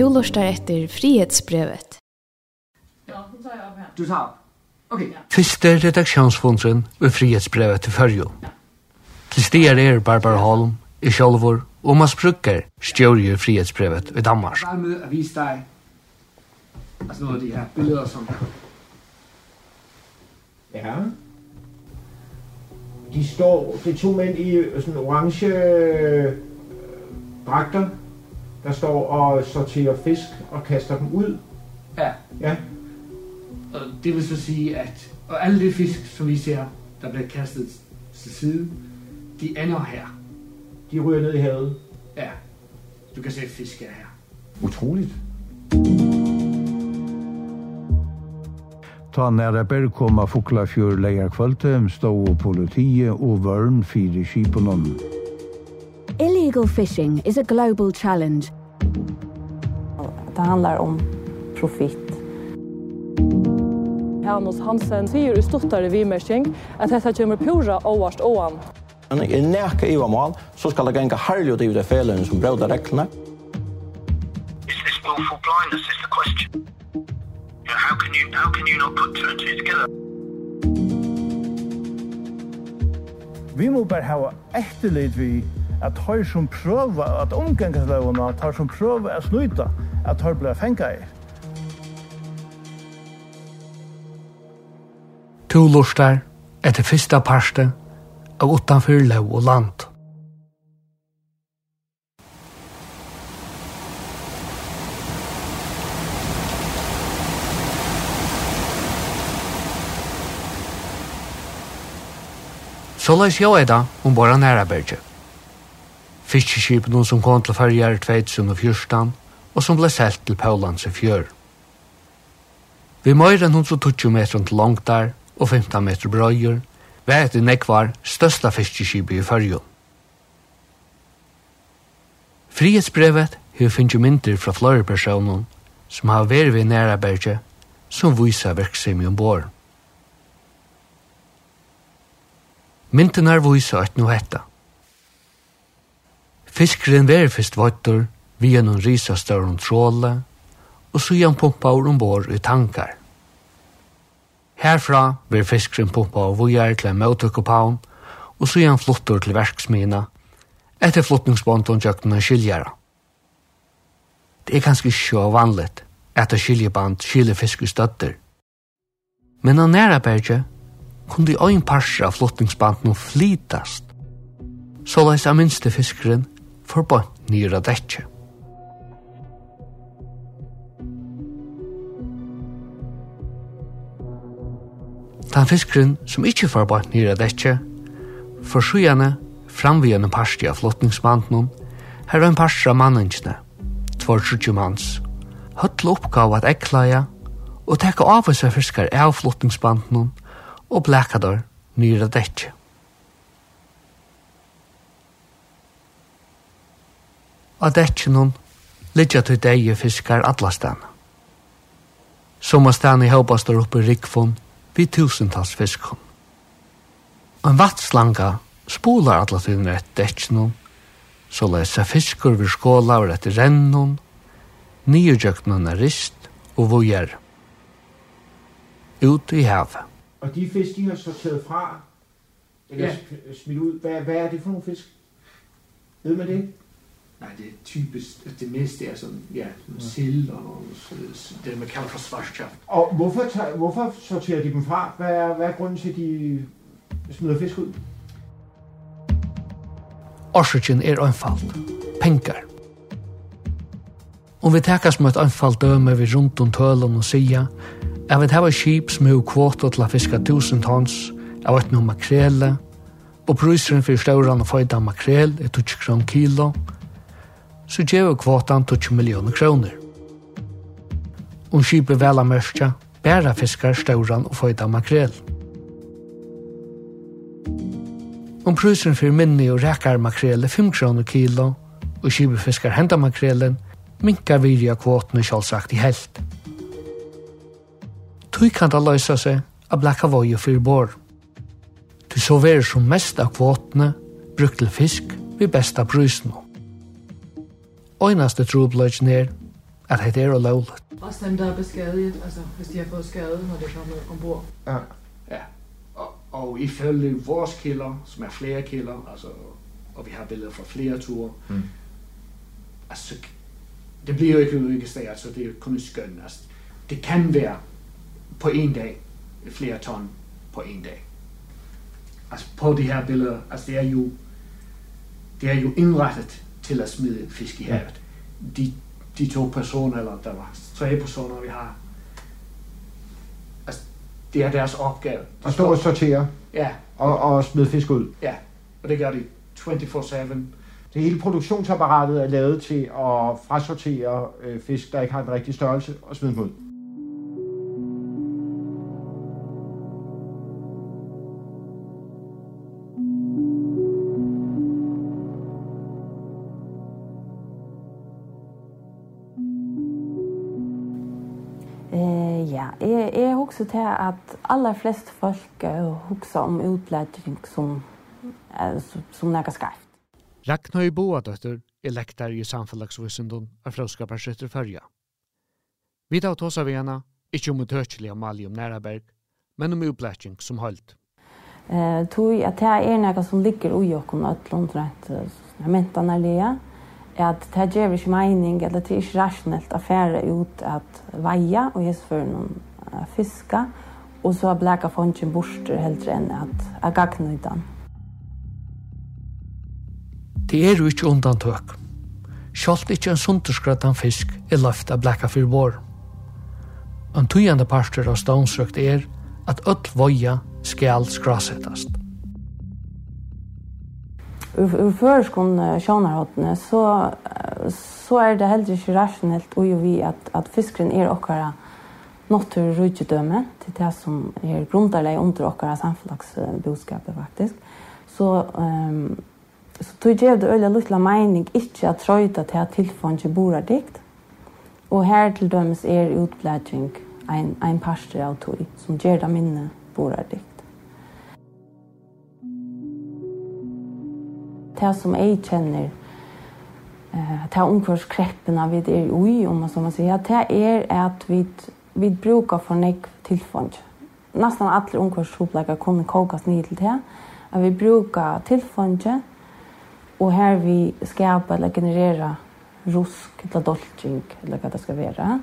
Du lustar etter frihetsbrevet. Ja, du tar av här. Du tar? Ok. Fyrste redaksjonsfondsen og frihetsbrevet til Førjo. Til stier er Barbara Holm, i Kjolvor og Mads Brugger ju frihetsbrevet i Danmark. Jeg vil vise deg altså noen av de her billeder som Ja. De står, det er to mænd i sådan orange øh, dragter, der står og sorterer fisk og kaster dem ud. Ja. Ja. Og det vil så sige, at og alle de fisk, som vi ser, der bliver kastet til side, de ender her. De ryger ned i havet. Ja. Du kan se fisk er her. Utroligt. Ta næra berg koma fuklafjør leia kvölde, stå og politiet og vørn fyrir skipunum. Illegal fishing is a global challenge. Det handlar om profit. Hanus Hansen sier i stortare vimersing at dette kommer pura overst oan. Men i neka i mål, så skal det genga herlig ut i det felen som brøyda reklene. Is this willful blindness is the question? You know, how can you, how can you not put two and two together? Vi må bare ha efterlit vi at tar som prøver at omgangsløvene tar som prøver at sluta, at tar blir fengt i. To lustar etter fyrsta parste av utanfyr lov og land. Så la oss gjøre det om våre nære berget fiskeskipen som kom til fyrir 2014 og som ble selt til Paulands i fjør. Vi møyre enn 120 meter til langt der og 15 meter brøyer, var etter nekvar størsta fiskeskipet i fyrjon. Frihetsbrevet har finnst myndir fra flere personer som har vært ved næra berget som viser verksemi ombord. Myndene viser at nå hetta. Fiskeren var fyrst vattur vi gjennom risastøren tråle, og så gjennom pumpa ur ombord i tankar. Herfra var fiskeren pumpa av vujar til en møtekopavn, og så gjennom flottor til verksmina, etter flottningsbånden tjøkkenen skiljara. Det er kanskje ikke så vanligt at skiljeband skiljer fisk i støtter. Men av næra berget kunne de øyn parser av flottningsbanden flytast, så leis av minste fiskeren forba nyra dekje. Den fiskeren som ikkje forba nyra dætje, forsøgjane framvigende parsti av flottningsmanden, her var en parsti av manningene, tvor manns, høtla oppgave at eklaja og tekka av seg fiskar av flottningsbanden og blekadar nyra dætje. av dekkjennom Lidja til deie fiskar alla stana. Soma stana i haupastar uppe i rikfon vi tusentals fiskon. En vatslanga spolar alla tiden rett dekkjennom, så lesa fiskur vi skåla og rett rennun rennon, er rist og vujer Ut i havet. Og de fisk, de har sorteret fra, eller ja. smidt ud, hvad, hvad er det for nogle fisk? Ved man det? Nej, det är typiskt att det mest är som, ja, som sild och således, det man kallar för svartskaft. Och varför, tager, varför sorterar de dem fra? Hvad er, hvad er grunden til, at de smider fisk ud? Årsagen er anfallt. Pengar. Om vi takas som et anfallt døme vi rundt om tølen og sia, er vi hava skip som er kvota til å fiska tusen tons, av et noe makrele, og pruseren for stauran og føyda makrel er 20 kron kilo, og så gjør kvotan 20 millioner kroner. Om skipet vel av mørkja, bæra fiskar stauran og føyda makrel. Om prusen for minni og rekar makrele 5 kroner kilo, og skipet fiskar henda makrelen, minkar virja kvoten og kjølsagt i helt. Tui kan da løysa seg a blekka voie fyrir bor. Tui så verir som mest av kvotene brukt til fisk vi besta prusen øynaste trobløgjen er at det er ulovligt. Også dem, der er beskadiget, altså hvis de har fået skade, når det kommer ombord. Ja, ja. Og, og ifølge vores kilder, som er flere kilder, altså, og vi har billeder fra flere ture, mm. altså, det bliver jo ikke udregistreret, så det er kun et skøn. Altså, det kan være på en dag flere ton på en dag. Altså på de her billeder, altså det er jo, det er jo indrettet til at smide en fisk i havet. De, de to personer, eller der var tre personer, vi har, altså, det er deres opgave. De og stå og sortere? Ja. Og, og smide fisk ud? Ja, og det gør de 24-7. Det hele produktionsapparatet er lavet til at frasortere øh, fisk, der ikke har den rigtige størrelse, og smide dem ud? också till att alla flest folk huxar om utläggning som som, som något skarpt. Ragnhøy Boadøtter er lektar i samfélagsvisendom av Frøskaparskjøtter Førja. Vi tar tås av ena, ikke om utøkjelig om Mali om Næraberg, men om utblætjeng som holdt. Eh, tog at det er noe som ligger ui okken øtlån rett mentan er lia, at det gjør ikke mening, eller det er ikke rasjonelt å fære ut at veia og hesføren fiska och så har bläka fonchen borster helt ren att jag kan knyta. Det är ju inte undantag. Sjalt ikke en sunderskrattan fisk er løft av blekka fyrir vår. En tøyende parster av stånsrøkt er at öll voja skal skrasetast. Ur, ur føreskon sjånarhåttene så, så er det heller ikke rasjonelt ui vi at, at fiskeren er okkara natur rujtjødømme til det som er grunnlig under okkara samfunnsbodskapet faktisk. Så, um, så tog jeg det øyla luttla mening ikke at trøyta til at tilfånd ikke bor dikt. Og her til dømes er utblædjeng ein, ein parster av tog som gjør det minne bor dikt. Det som jeg kjenner eh ta omkurs kreppen av er oj om man som man säger att det är att vi vi brukar för nek tillfond. Nästan alla ungdomsskoleläkare kunde kokas ner till det. Att vi brukar tillfond och här vi skapar eller generera rusk eller dolching eller vad det ska vara.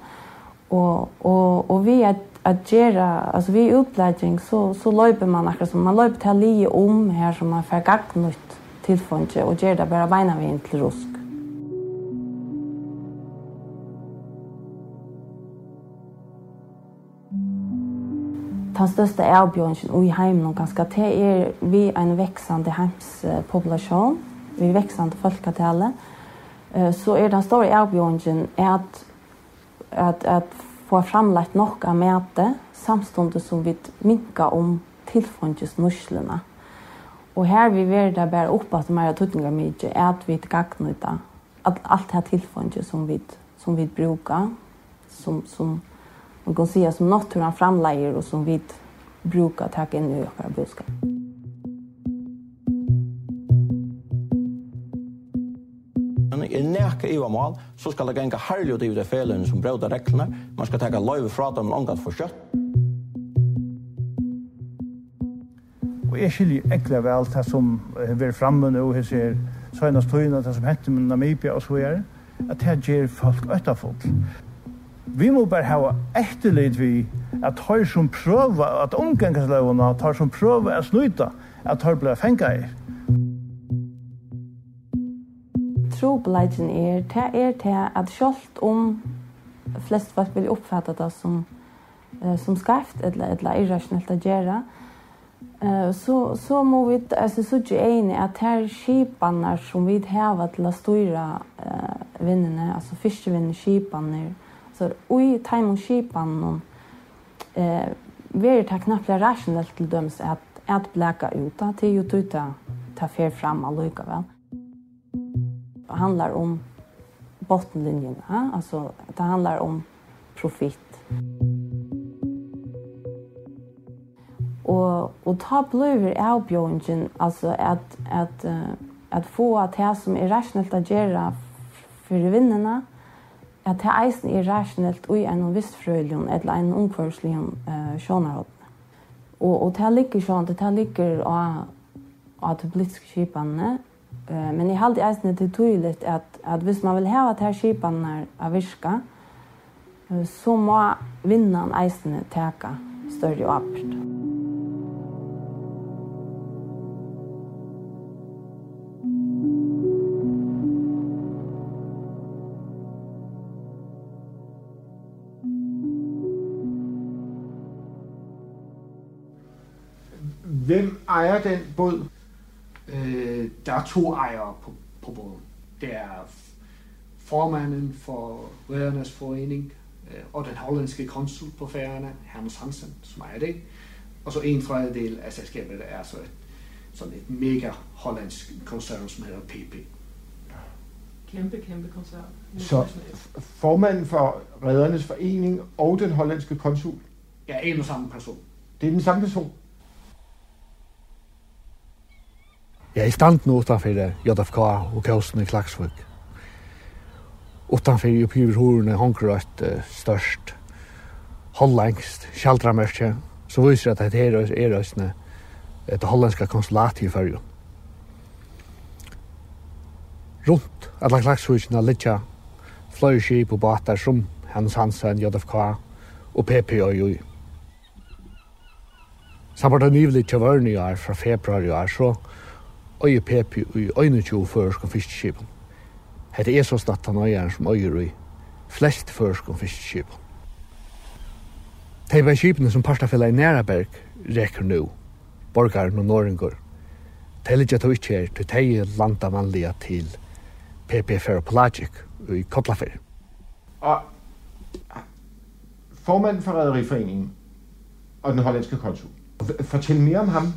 Och och och vi att att göra alltså vi uppläggning så så löper man akkurat som man löper till li om här som man får gagn nytt tillfång och gör det bara bena vi till rusk. den største avbjørnsen i heimen ganske til er vi en veksande heimspopulasjon, vi veksende eh så er den store avbjørnsen at, at, at få framlagt nok av mæte, samståndet som vi minka om tilfåndjes norslene. Og her vi vil det bare opp at mer tøtninger mye, er at vi gagner det. At alt det tilfåndjes som vi, som vi bruker, som, som man kan säga som naturen framlägger och som vi brukar ta in i våra budskap. er nekka iva mal, så skal det genga herlig ut i det felen som brøyda reglene. Man skal teka løyve fra dem, men for kjøtt. Og jeg skiljer ekla vel det som er framme nå, jeg ser søgnast tøyna, det som henter med Namibia og så er, at det gjør folk øtta vi må bare ha etterlit vi at tar som prøva at omgangsløvene tar som prøva at snuta at tar blei fengt i. Trobladjen er, det er til at selv om flest folk vil oppfatte det som, som skarft eller, eller irrasjonelt å gjøre, så så må vi altså, så ju en att här skiparna som vi har til å styre uh, vinnarna alltså fiskevinnene skiparna så ui time on skipan non eh ver ta knappt rationalt til dømes at at blæka ut til jo tuta ta fer fram alluga väl. Det handlar om bottenlinjen, ja? alltså det handlar om profit. Och och ta blöver avbjörningen alltså att att att få att det som är rationellt att göra för vinnarna at det eisen er rasjonelt ui en vissfrøylion eller en omkvørslion uh, sjånarhånd. Og, og det ligger sånn, det ligger av, av de politiske skipene. Uh, men jeg halte eisen til tydelig at, at hvis man vil heva de skipene av virka, uh, så må vinnan eisen teka større oppert. Hvem ejer den båd? Øh, der er to ejere på, på båden. Det er formanden for Redernes Forening øh, og den hollandske konsul på færgerne, Hermes Hansen, som ejer det. Og så en tredjedel af selskabet er så et, sådan et mega hollandsk koncern, som hedder PP. Kæmpe, kæmpe koncern. Så formanden for Redernes Forening og den hollandske konsul? Ja, en og samme person. Det er den samme person? Jeg er i stand nå utenfor JFK og Kausen i Klagsvøk. Utenfor oppgiver horene honker et uh, størst hollengst kjaldramørkje, som viser at det er er røsene et hollandske konsulat i fyrju. Rundt alle Klagsvøkene litja fløy skip og båter som Hans Hansen, JFK og PPOI. Samt var det nyvelig til vørne i år, fra februar i år, så øye pepi i øyne tjo føresk og fiskskipen. Hette er så snatt han øyeren som øyer i flest føresk og fiskskipen. De var skipene som parstafella i Næraberg reker nu, borgaren og norringur. De ligger to ikke her til de landa vanliga til PP Ferropelagic i Kotlafer. Og formanden for Rederiforeningen og den hollandske konsul. Fortæl mere om ham.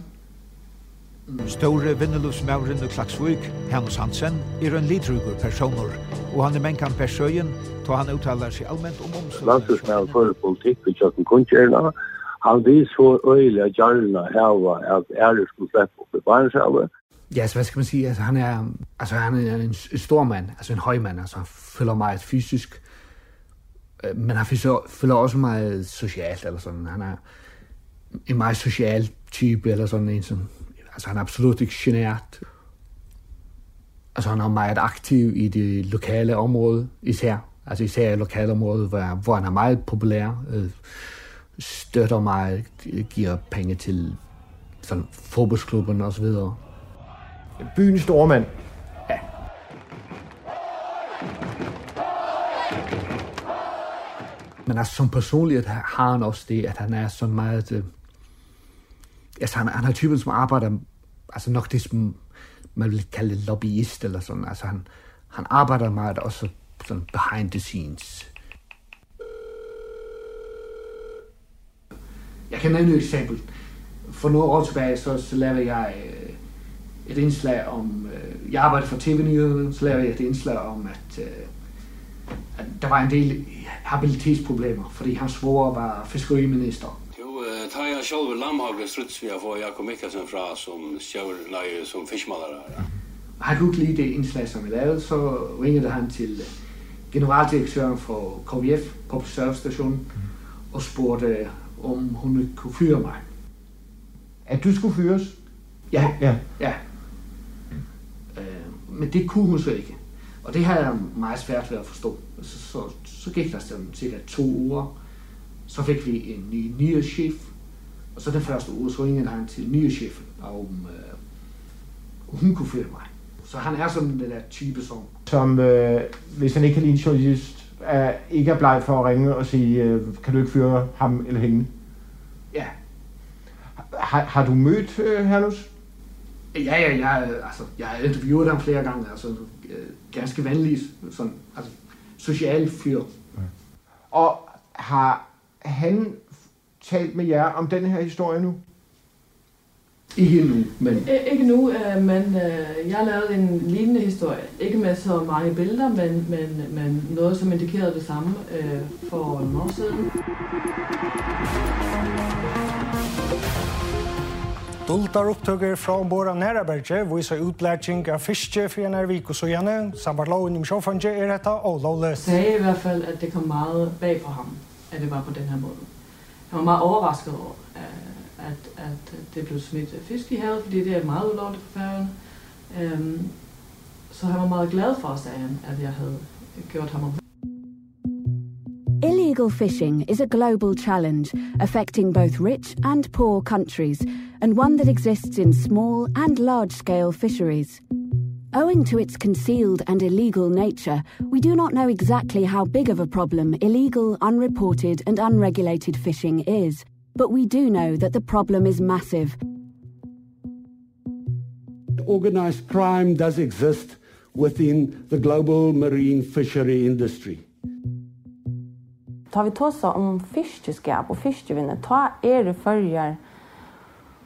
Store vinnelufsmauren og Klaksvik, Hannes Hansen, er en lidrugur personer, og han er menkan per søyen, ta han uttalar seg allment om omsorg. Landsforsmauren for politikk vi kjøkken kunnskjerna, han vis for øyla gjarna heva at ære skulle slippe opp i barnshavet. Ja, så hvad skal man sige, altså han er, altså, han er en, en stor mand, altså en høj mand, altså han føler meget fysisk, men han føler også meget socialt, eller sådan, han er en meget social type, eller sådan en, som Alltså han är absolut inte genert. Alltså han har meget aktiv i det lokale område især. Alltså især i lokalområdet, hvor, hvor han er meget populær. Øh, støtter mig, giver penge til sådan, fodboldsklubben og så videre. Byens stormand. Ja. Men altså som personligt har han også det, at han er så meget... Øh, altså han, han er typen, som arbejder alltså nog det som man vill kalla lobbyist eller sån alltså han han arbetar med det också sån behind the scenes. Jeg kan nævne et eksempel. For nogle år tilbage, så, så lavede jeg et indslag om... Øh, jeg arbejdede for TV-nyhederne, så lavede jeg et indslag om, at, øh, at der var en del habilitetsproblemer, fordi hans svore var fiskeriminister tar jag själv Lammhagen struts vi får Jakob Mikkelsen fra som sjøl nei som fiskmaler. Han kunne ikke lide det indslag som vi lavede, så ringede han til generaldirektøren for KVF, Public Service Station, og spurgte, om hun kunne fyre mig. At du skulle fyres? Ja, ja. ja. Øh, men det kunne hun så ikke. Og det havde jeg meget svært ved at forstå. Så, så, så gik der sådan cirka to uger. Så fik vi en ny nyhedschef, Og så den første uge, så ringede han til nye chefen, om øh, hun kunne føre mig. Så han er sådan den der type som... Som, øh, hvis han ikke kan lide en journalist, er, ikke er bleg for at ringe og sige, øh, kan du ikke føre ham eller hende? Ja. Har, har du mødt øh, Hernus? Ja, ja, ja. altså, jeg har interviewet ham flere gange, altså øh, ganske vanlig, sådan, altså, social fyr. Ja. Og har han talt med jer om den her historie nu? Ikke nu, men... I, ikke nu, øh, men øh, jeg lavede en lignende historie. Ikke med så mange billeder, men, men, men noget, som indikerede det samme øh, for en år siden. Dultar upptøkker fra ombord av Næraberge viser utlæring av fiske for en ervik og sojene. Samt loven om sjåfange er dette og lovløs. Det er i hvert fall at det kom meget bag på ham, at det var på den her måten jeg var meget overrasket over, at, at det blev smidt fisk i havet, fordi det er meget ulovligt for færgen. Øhm, så han var meget glad for, sagde han, at jeg havde gjort ham Illegal fishing is a global challenge affecting both rich and poor countries and one that exists in small and large scale fisheries. Owing to its concealed and illegal nature, we do not know exactly how big of a problem illegal, unreported and unregulated fishing is, but we do know that the problem is massive. Organized crime does exist within the global marine fishery industry. Tar vi tåsa om fiskeskap og fiskevinne, ta er det fyrjar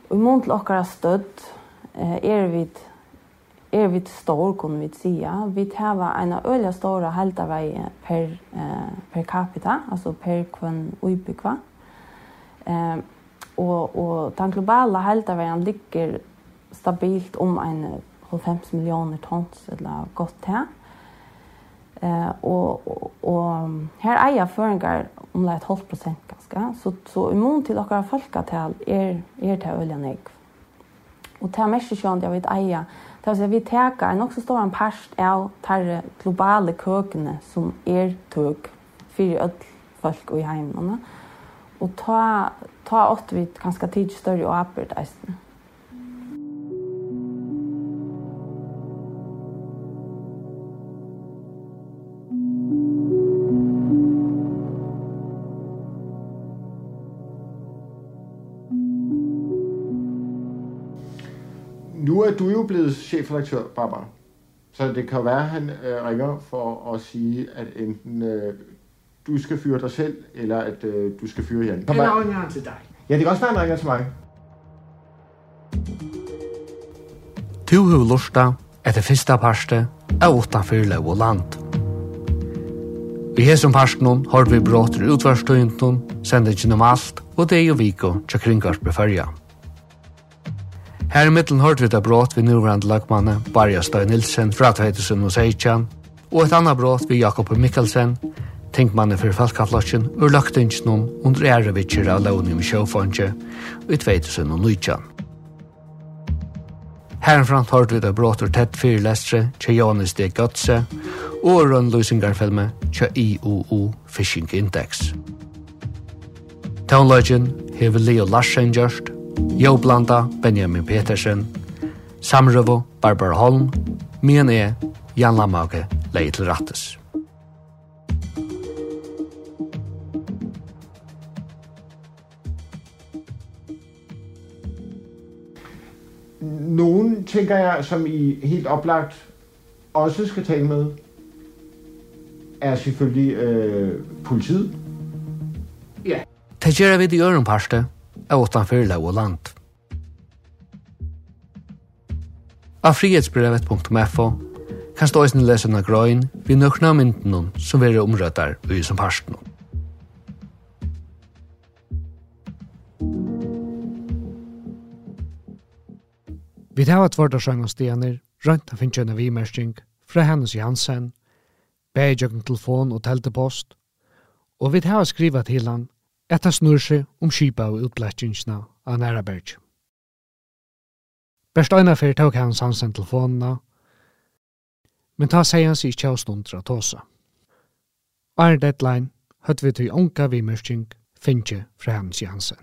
og i mån til okkara stødd, er vi er vi stor, kunne vi sige. Vi tar en av øye store heltavei per, eh, per capita, altså per kvann uibygva. Eh, og, og den globale heltaveien ligger stabilt om en 50 millioner tons, eller godt til. Eh, og, og, og her eier føringer om det er 12 prosent ganske. Så, så immun til dere folketall er, er til øye negv. Og det mest ikke jeg vet eier Det vil si at vi teka en også stor part av de globale køkene som er tøk for alle folk og i heimene. Og ta, ta åtte vi ganske tid større og arbeid eisene. nu er du jo blevet chefredaktør, Barbara. Så det kan være, at han øh, ringer for at sige, at enten øh, du skal fyre dig selv, eller at øh, du skal fyre Jan. Eller han ringer til dig. Ja, det kan også være, at han ringer til mig. Du har lusta etter fyrsta parste av utanfyr lov og land. Vi har som parsten har vi bråter utvarstøyntun, sender gjennom alt, og det er jo viko til kringkars befølgjene. Her i middelen hørte vi det brått ved nuvrande lagmanne Barja Støy Nilsen fra Tveitesen og Seitjan, og et annet brått ved Jakob Mikkelsen, tenkmannen for Falkaflasjen, og lagtingen om under ærevitsjer av Launium i Tveitesen og Nujjan. Herrenfrant hørte vi det brått og tett fyrlestre til Johannes D. Götze, og rønnløsingarfilme til IOO Fishing Index. Townlodgen hever Leo Larsen gjørst, Jo Blanda, Benjamin Petersen, Samrøvo, Barbara Holm, Mien E, Jan Lamage, Leie Rattes. Nogen, tænker jeg, som I helt oplagt også skal tale med, er selvfølgelig øh, politiet. Ja. Det gjør vi i ørenparste, av utanför lov og land. Av frihetsbrevet.fo kan stå i sin lesen av grøyen vi nøkna mynden som veri omrøttar og som parsten. Vi tar at av og stianer, rønt av finnkjønne vimersting, fra hennes Jansen, beidjøkken telefon og teltepost, og vi tar at skriva til han etta snur seg om skipa og utblættingsna av Næraberg. Berst øyna fyrir tåk hans hans en telefonina, men ta seg hans ikkje av stundra tåsa. Iron Deadline høtt vi til onka vimørsking finnje fra hans Jansen.